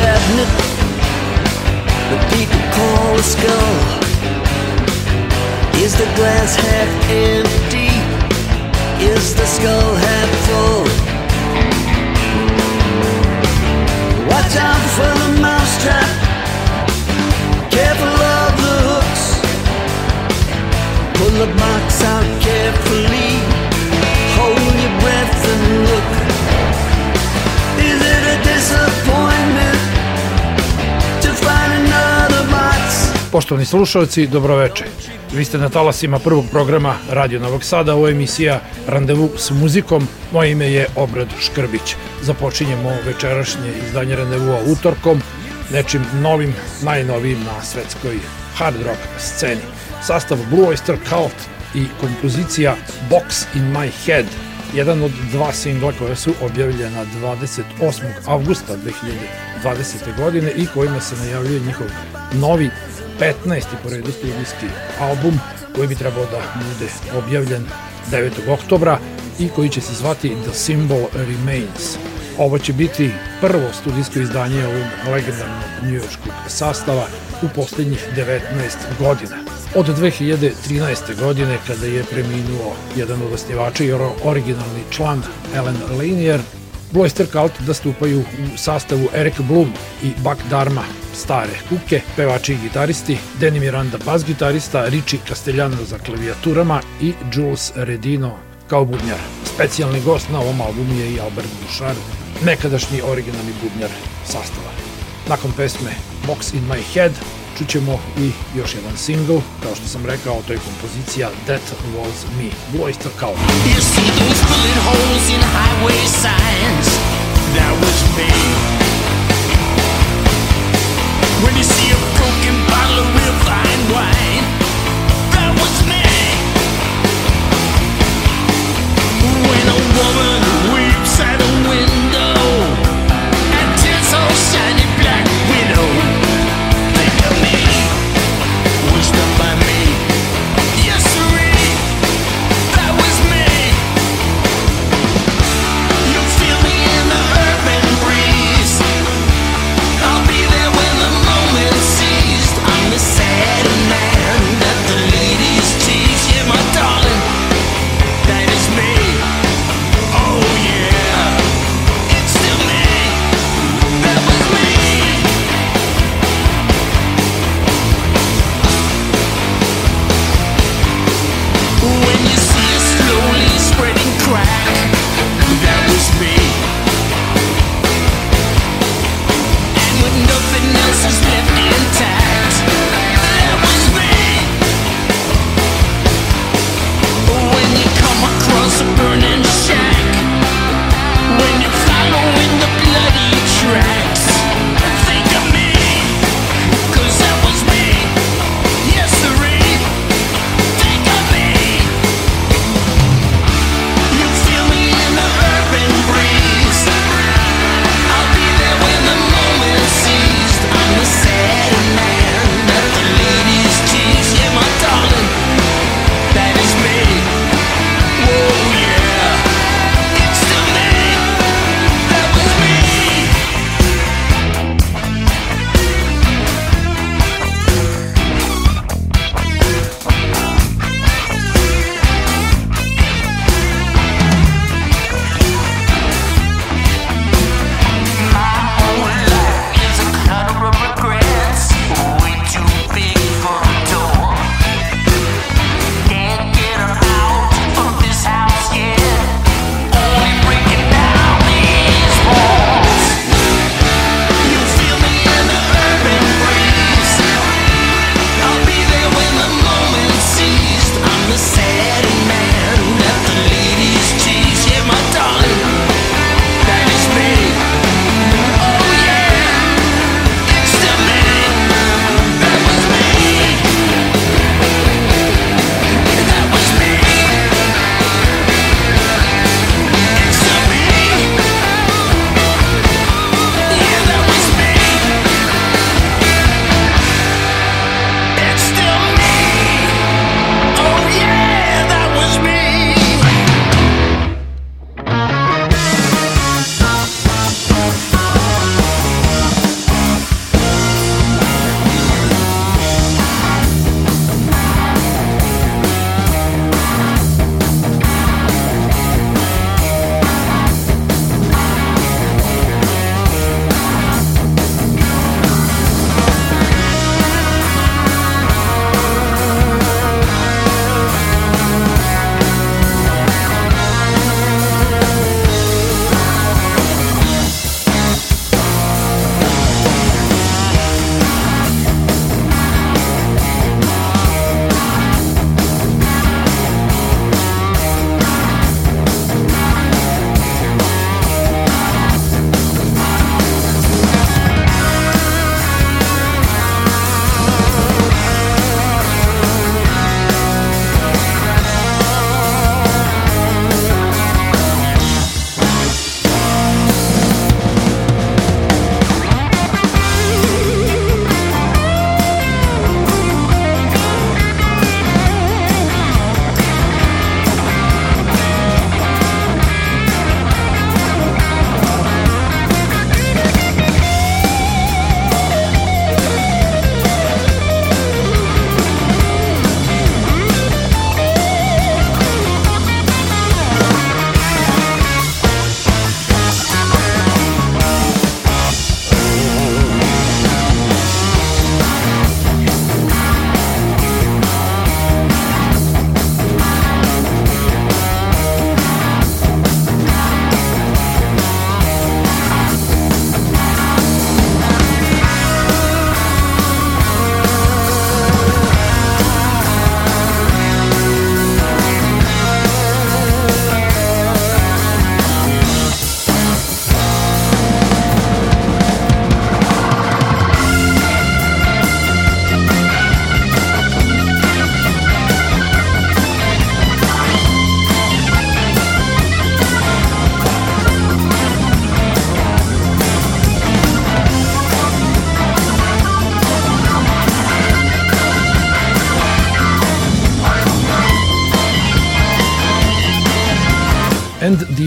cabinet that people call a skull. Is the glass half empty? Is the skull half full? Watch out for the mousetrap. Careful of the hooks. Pull the box out carefully. Poštovani slušalci, dobroveče. Vi ste na talasima prvog programa Radio Novog Sada, ovo je emisija Randevu s muzikom. Moje ime je Obrad Škrbić. Započinjemo večerašnje izdanje Randevua utorkom, nečim novim, najnovijim na svetskoj hard rock sceni. Sastav Blue Oyster Cult i kompozicija Box in My Head, jedan od dva singla koja su objavljena 28. avgusta 2020. godine i kojima se najavljuje njihov novi 15. po redu studijski album koji bi trebao da bude objavljen 9. oktobra i koji će se zvati The Symbol Remains. Ovo će biti prvo studijsko izdanje ovog legendarnog njujorskog sastava u poslednjih 19 godina. Od 2013. godine kada je preminuo jedan od osnivača i originalni član Ellen Lanier, Bloister Cult da stupaju u sastavu Eric Bloom i Buck Dharma, stare kuke, pevači i gitaristi, Danny Miranda bas gitarista, Richie Castellano za klavijaturama i Jules Redino kao bubnjar. Specijalni gost na ovom albumu je i Albert Bouchard, nekadašnji originalni bubnjar sastava. Nakon pesme Box in My Head čućemo i još jedan single, kao što sam rekao, to je kompozicija That Was Me, Blue Oyster Cult. You see those bullet holes in highway signs? That was me. When you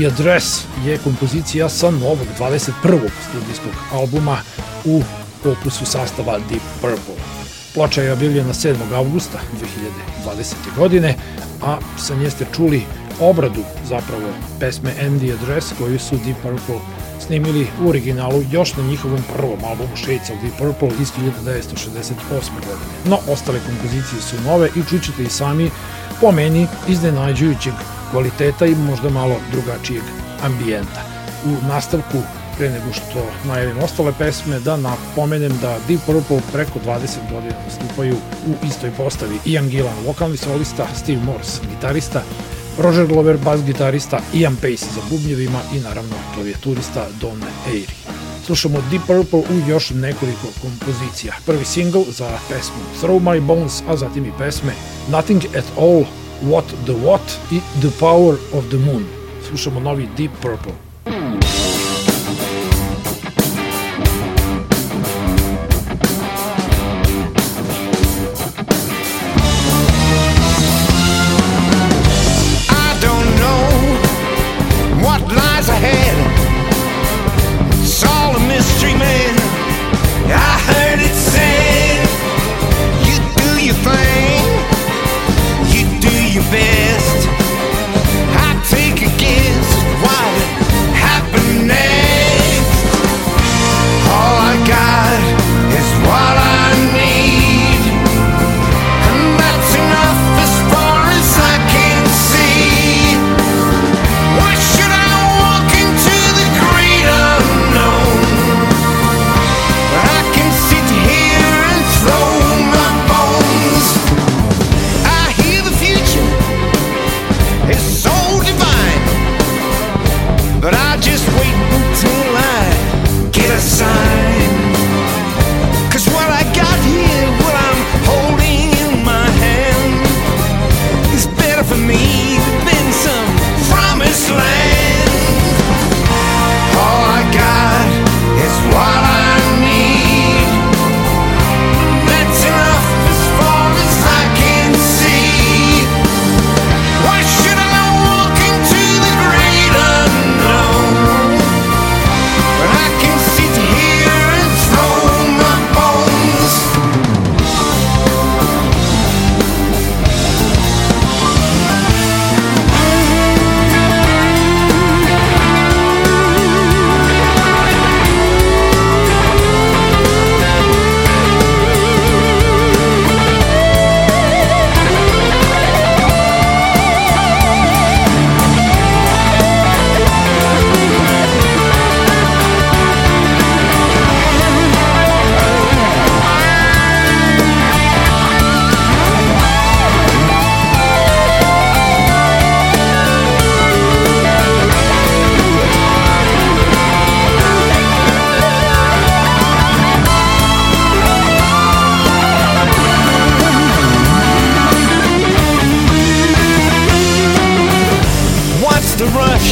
Address je kompozicija sa novog 21. studijskog albuma u opusu sastava Deep Purple. Ploča je objavljena 7. augusta 2020. godine, a sa nje ste čuli obradu zapravo pesme And the Address koju su Deep Purple snimili u originalu još na njihovom prvom albumu Shades of Deep Purple iz 1968. godine. No, ostale kompozicije su nove i čućete i sami po meni iznenađujućeg kvaliteta i možda malo drugačijeg ambijenta. U nastavku pre nego što najavim ostale pesme, da napomenem da Deep Purple preko 20 godina nastupaju u istoj postavi. Ian Gillan, vokalni solista, Steve Morse, gitarista, Roger Glover, bas gitarista, Ian Pace za bubnjevima i naravno klavijaturista Don Airy. Slušamo Deep Purple u još nekoliko kompozicija. Prvi single za pesmu Throw My Bones, a zatim i pesme Nothing at All, What the What i The Power of the Moon. Slušamo novi Deep Purple.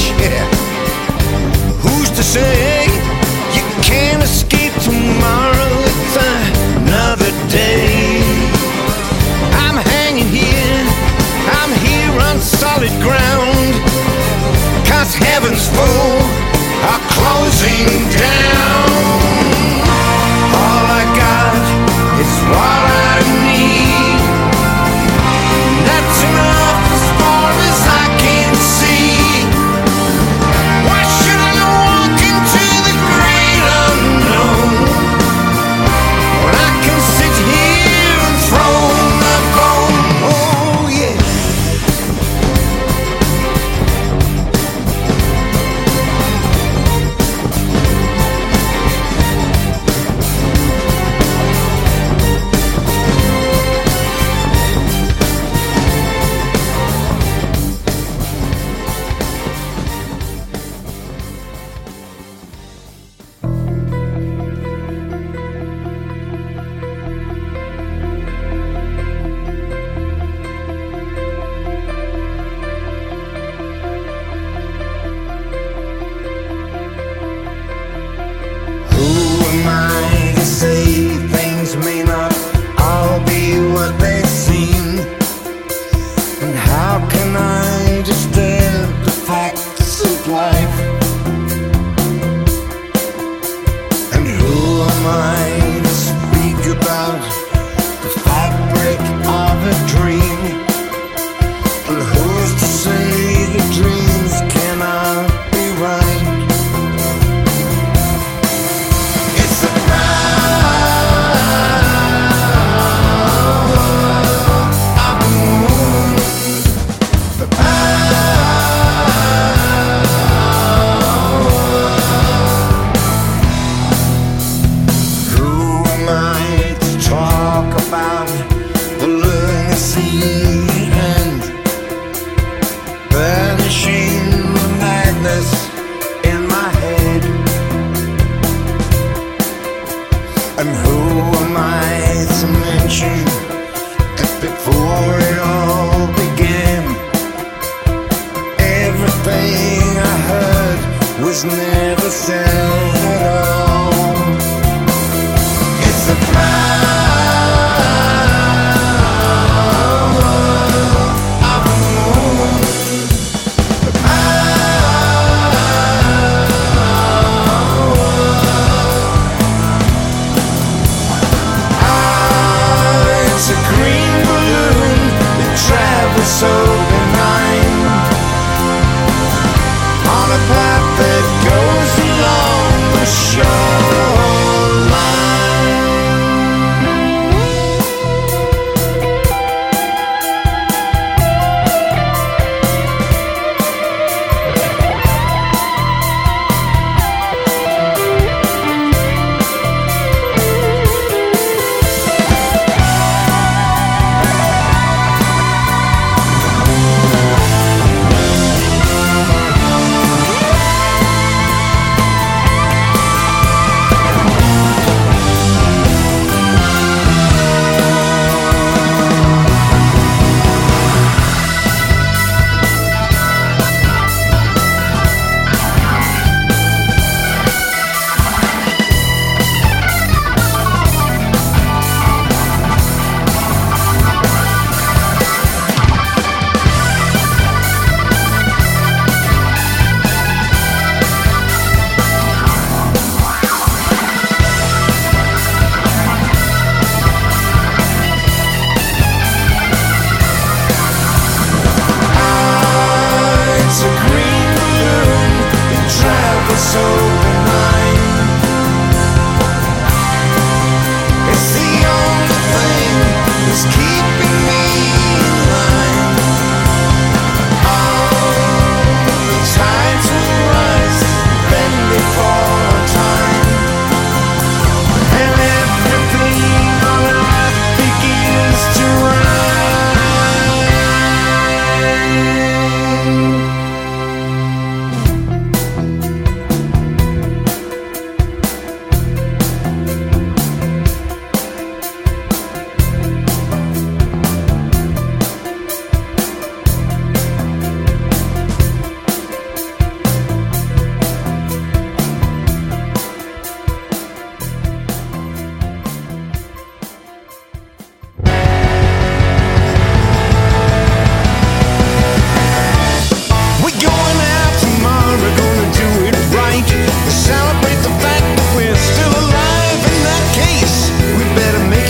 The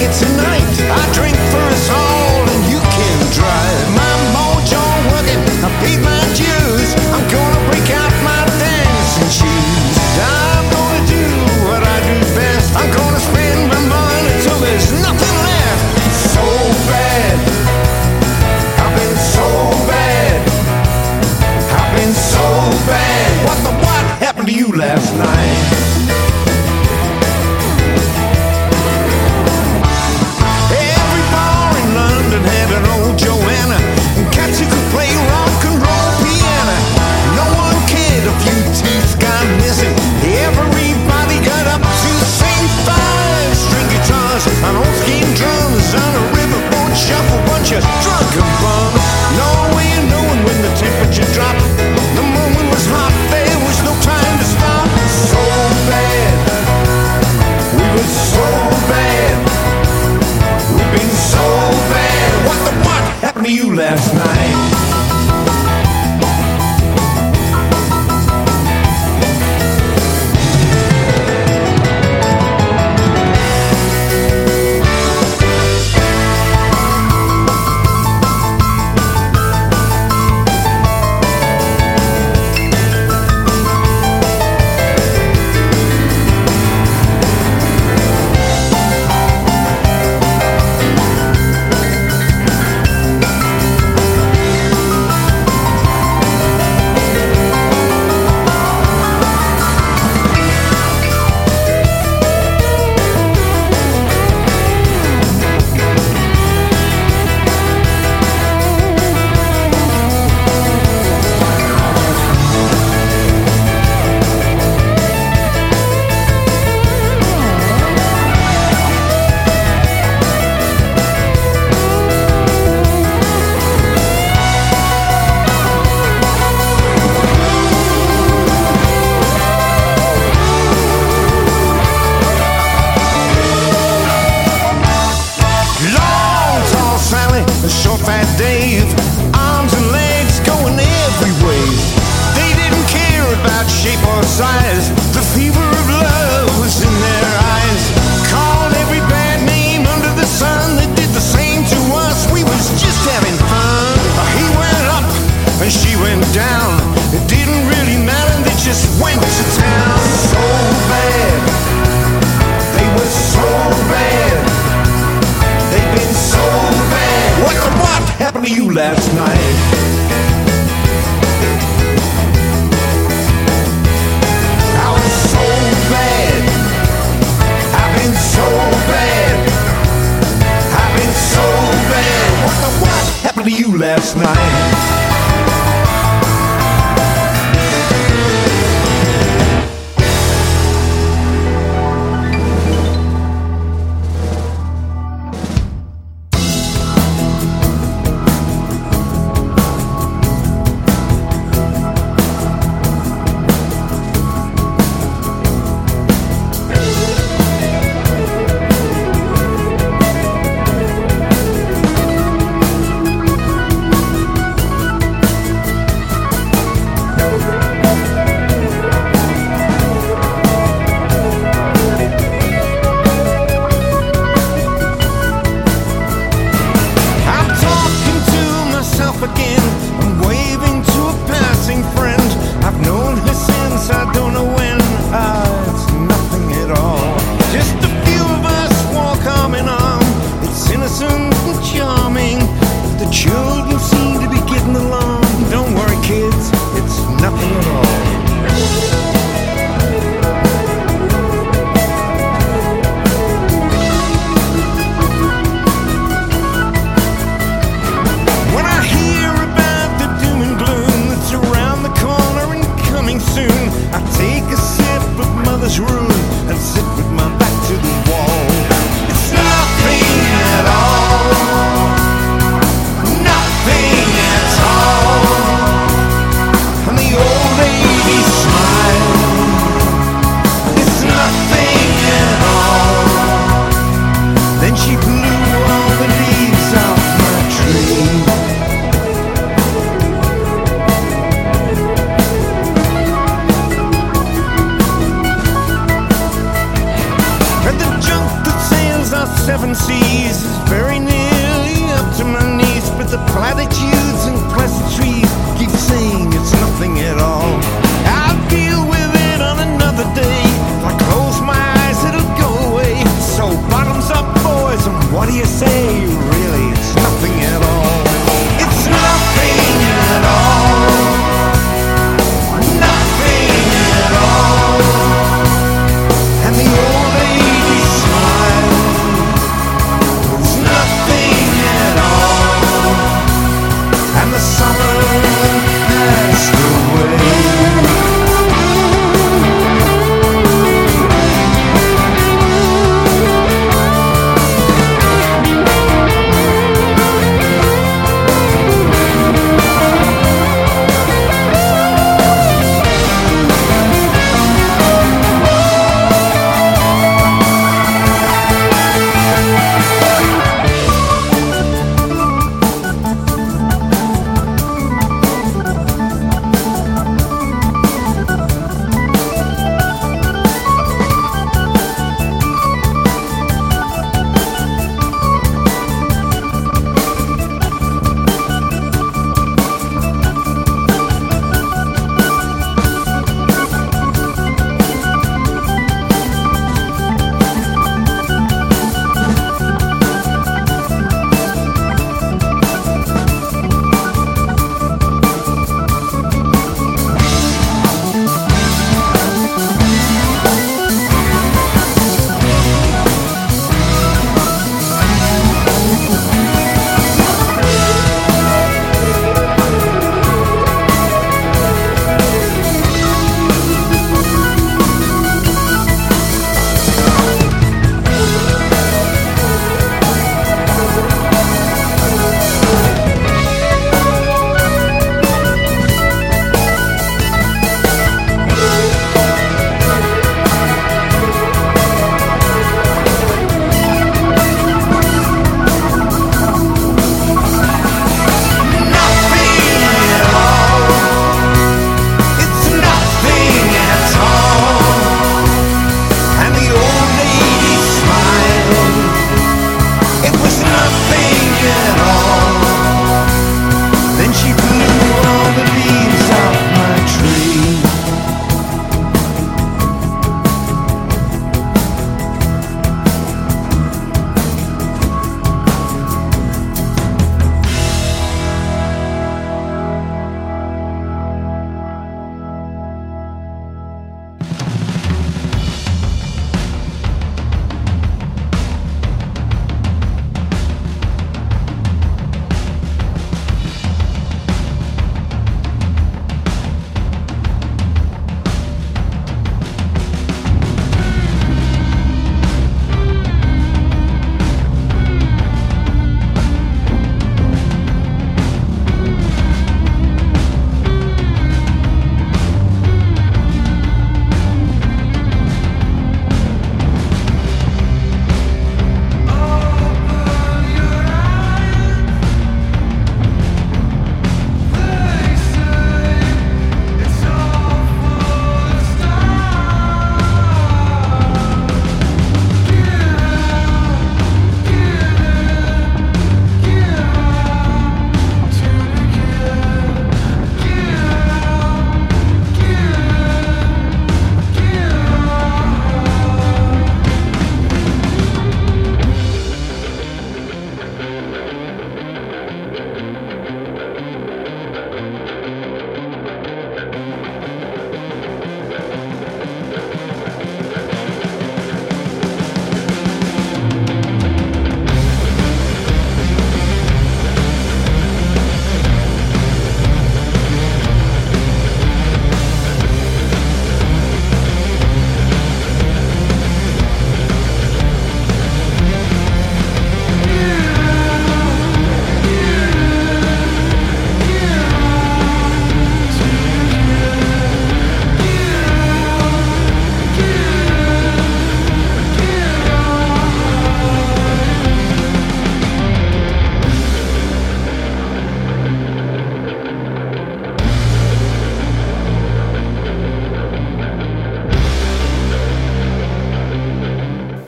tonight. I drink for us all.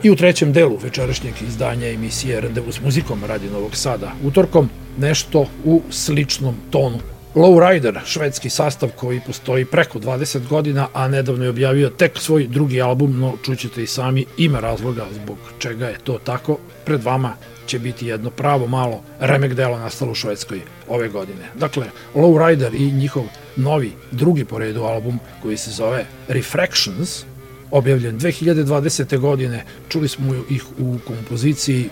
I u trećem delu večerašnjeg izdanja emisije Randevu s muzikom radi Novog Sada utorkom nešto u sličnom tonu. Lowrider, švedski sastav koji postoji preko 20 godina, a nedavno je objavio tek svoj drugi album, no čućete i sami ima razloga zbog čega je to tako. Pred vama će biti jedno pravo malo remek dela nastalo u Švedskoj ove godine. Dakle, Lowrider i njihov novi, drugi po redu album koji se zove Refractions, objavljen 2020. godine, čuli smo ih u kompoziciji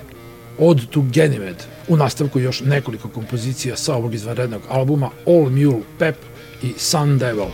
Od to Ganymed, u nastavku još nekoliko kompozicija sa ovog izvanrednog albuma All Mule Pep i Sun Devil.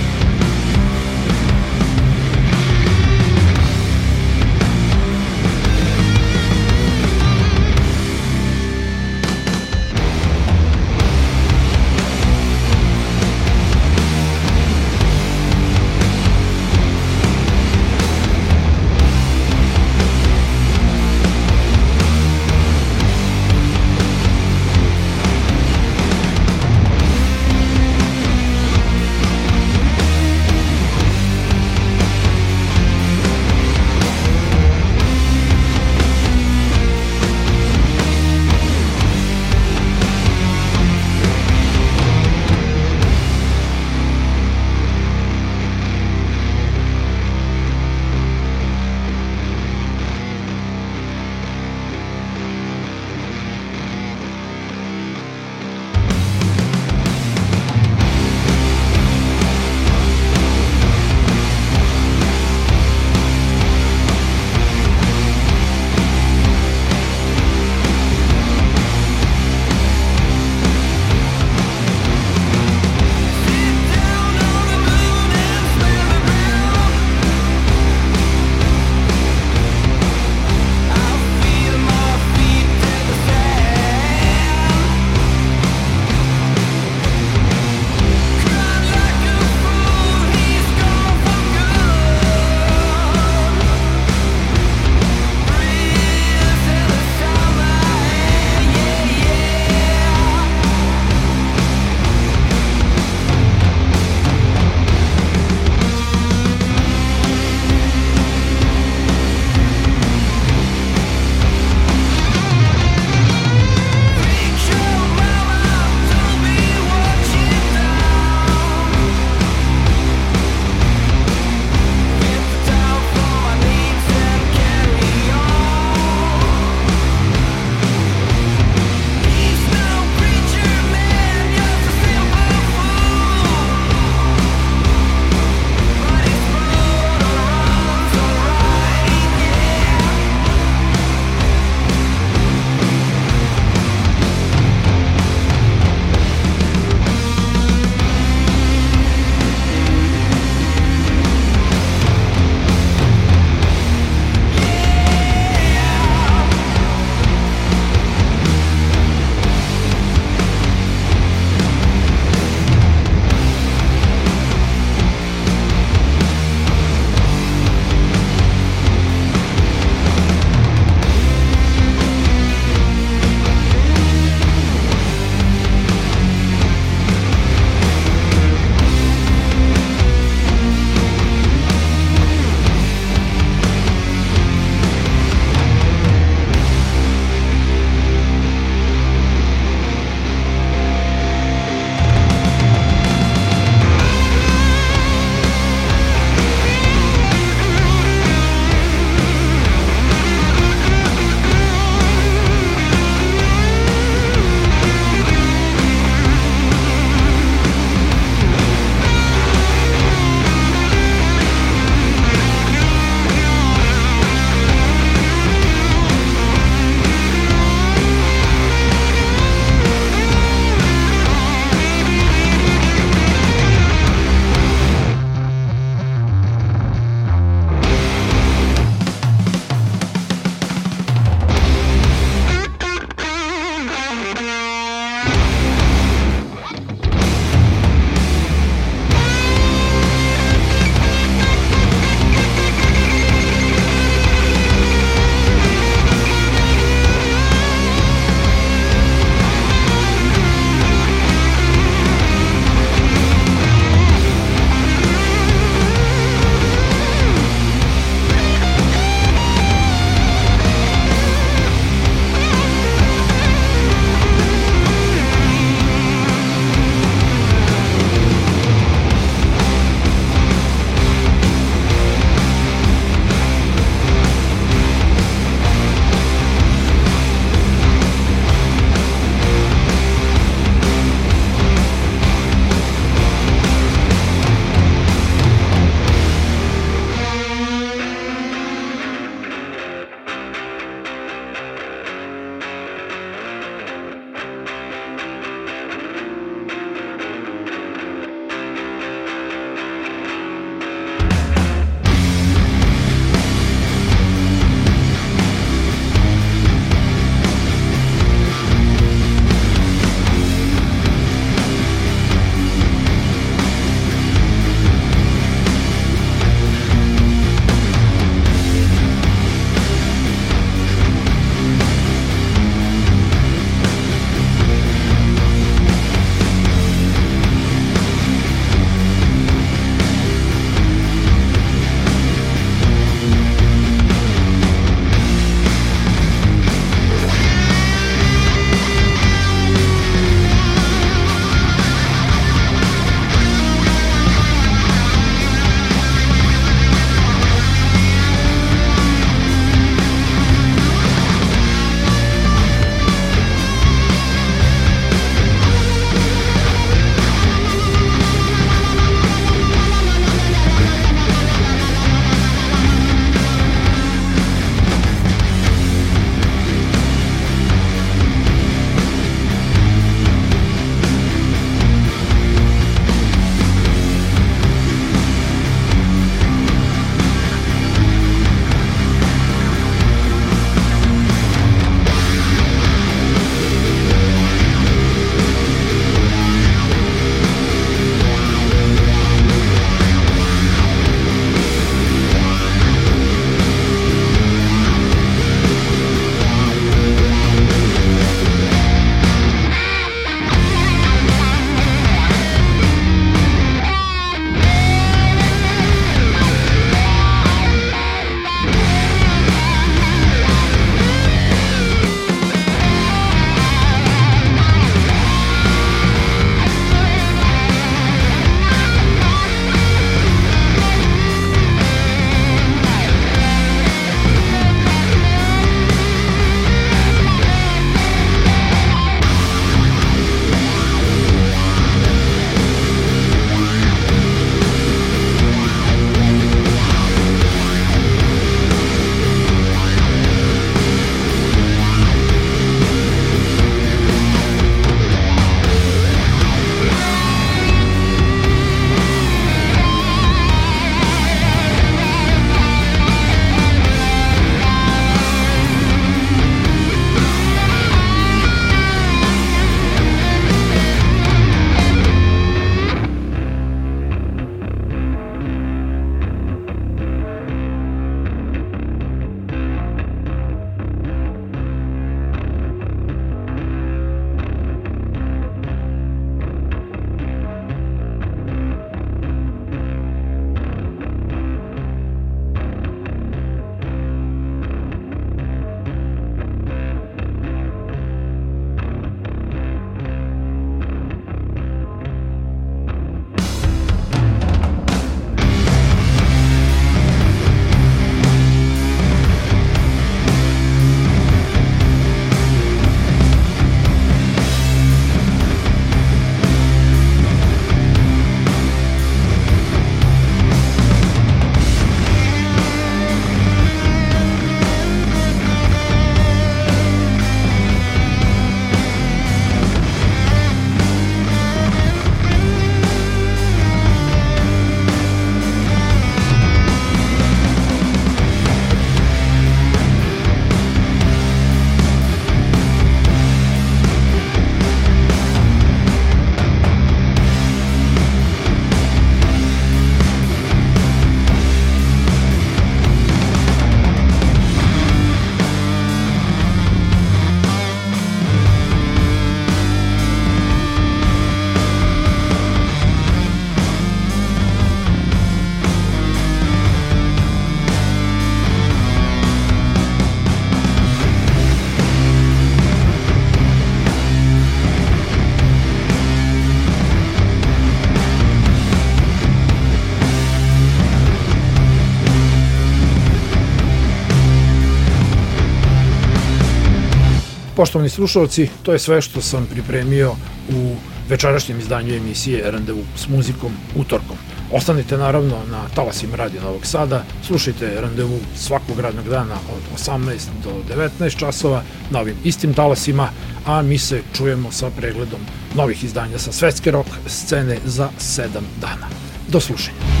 Poštovani slušalci, to je sve što sam pripremio u večerašnjem izdanju emisije Randevu s muzikom utorkom. Ostanite naravno na talasima Radio Novog Sada, slušajte randevu svakog radnog dana od 18 do 19 časova na ovim istim talasima, a mi se čujemo sa pregledom novih izdanja sa svetske rock scene za 7 dana. Do slušanja.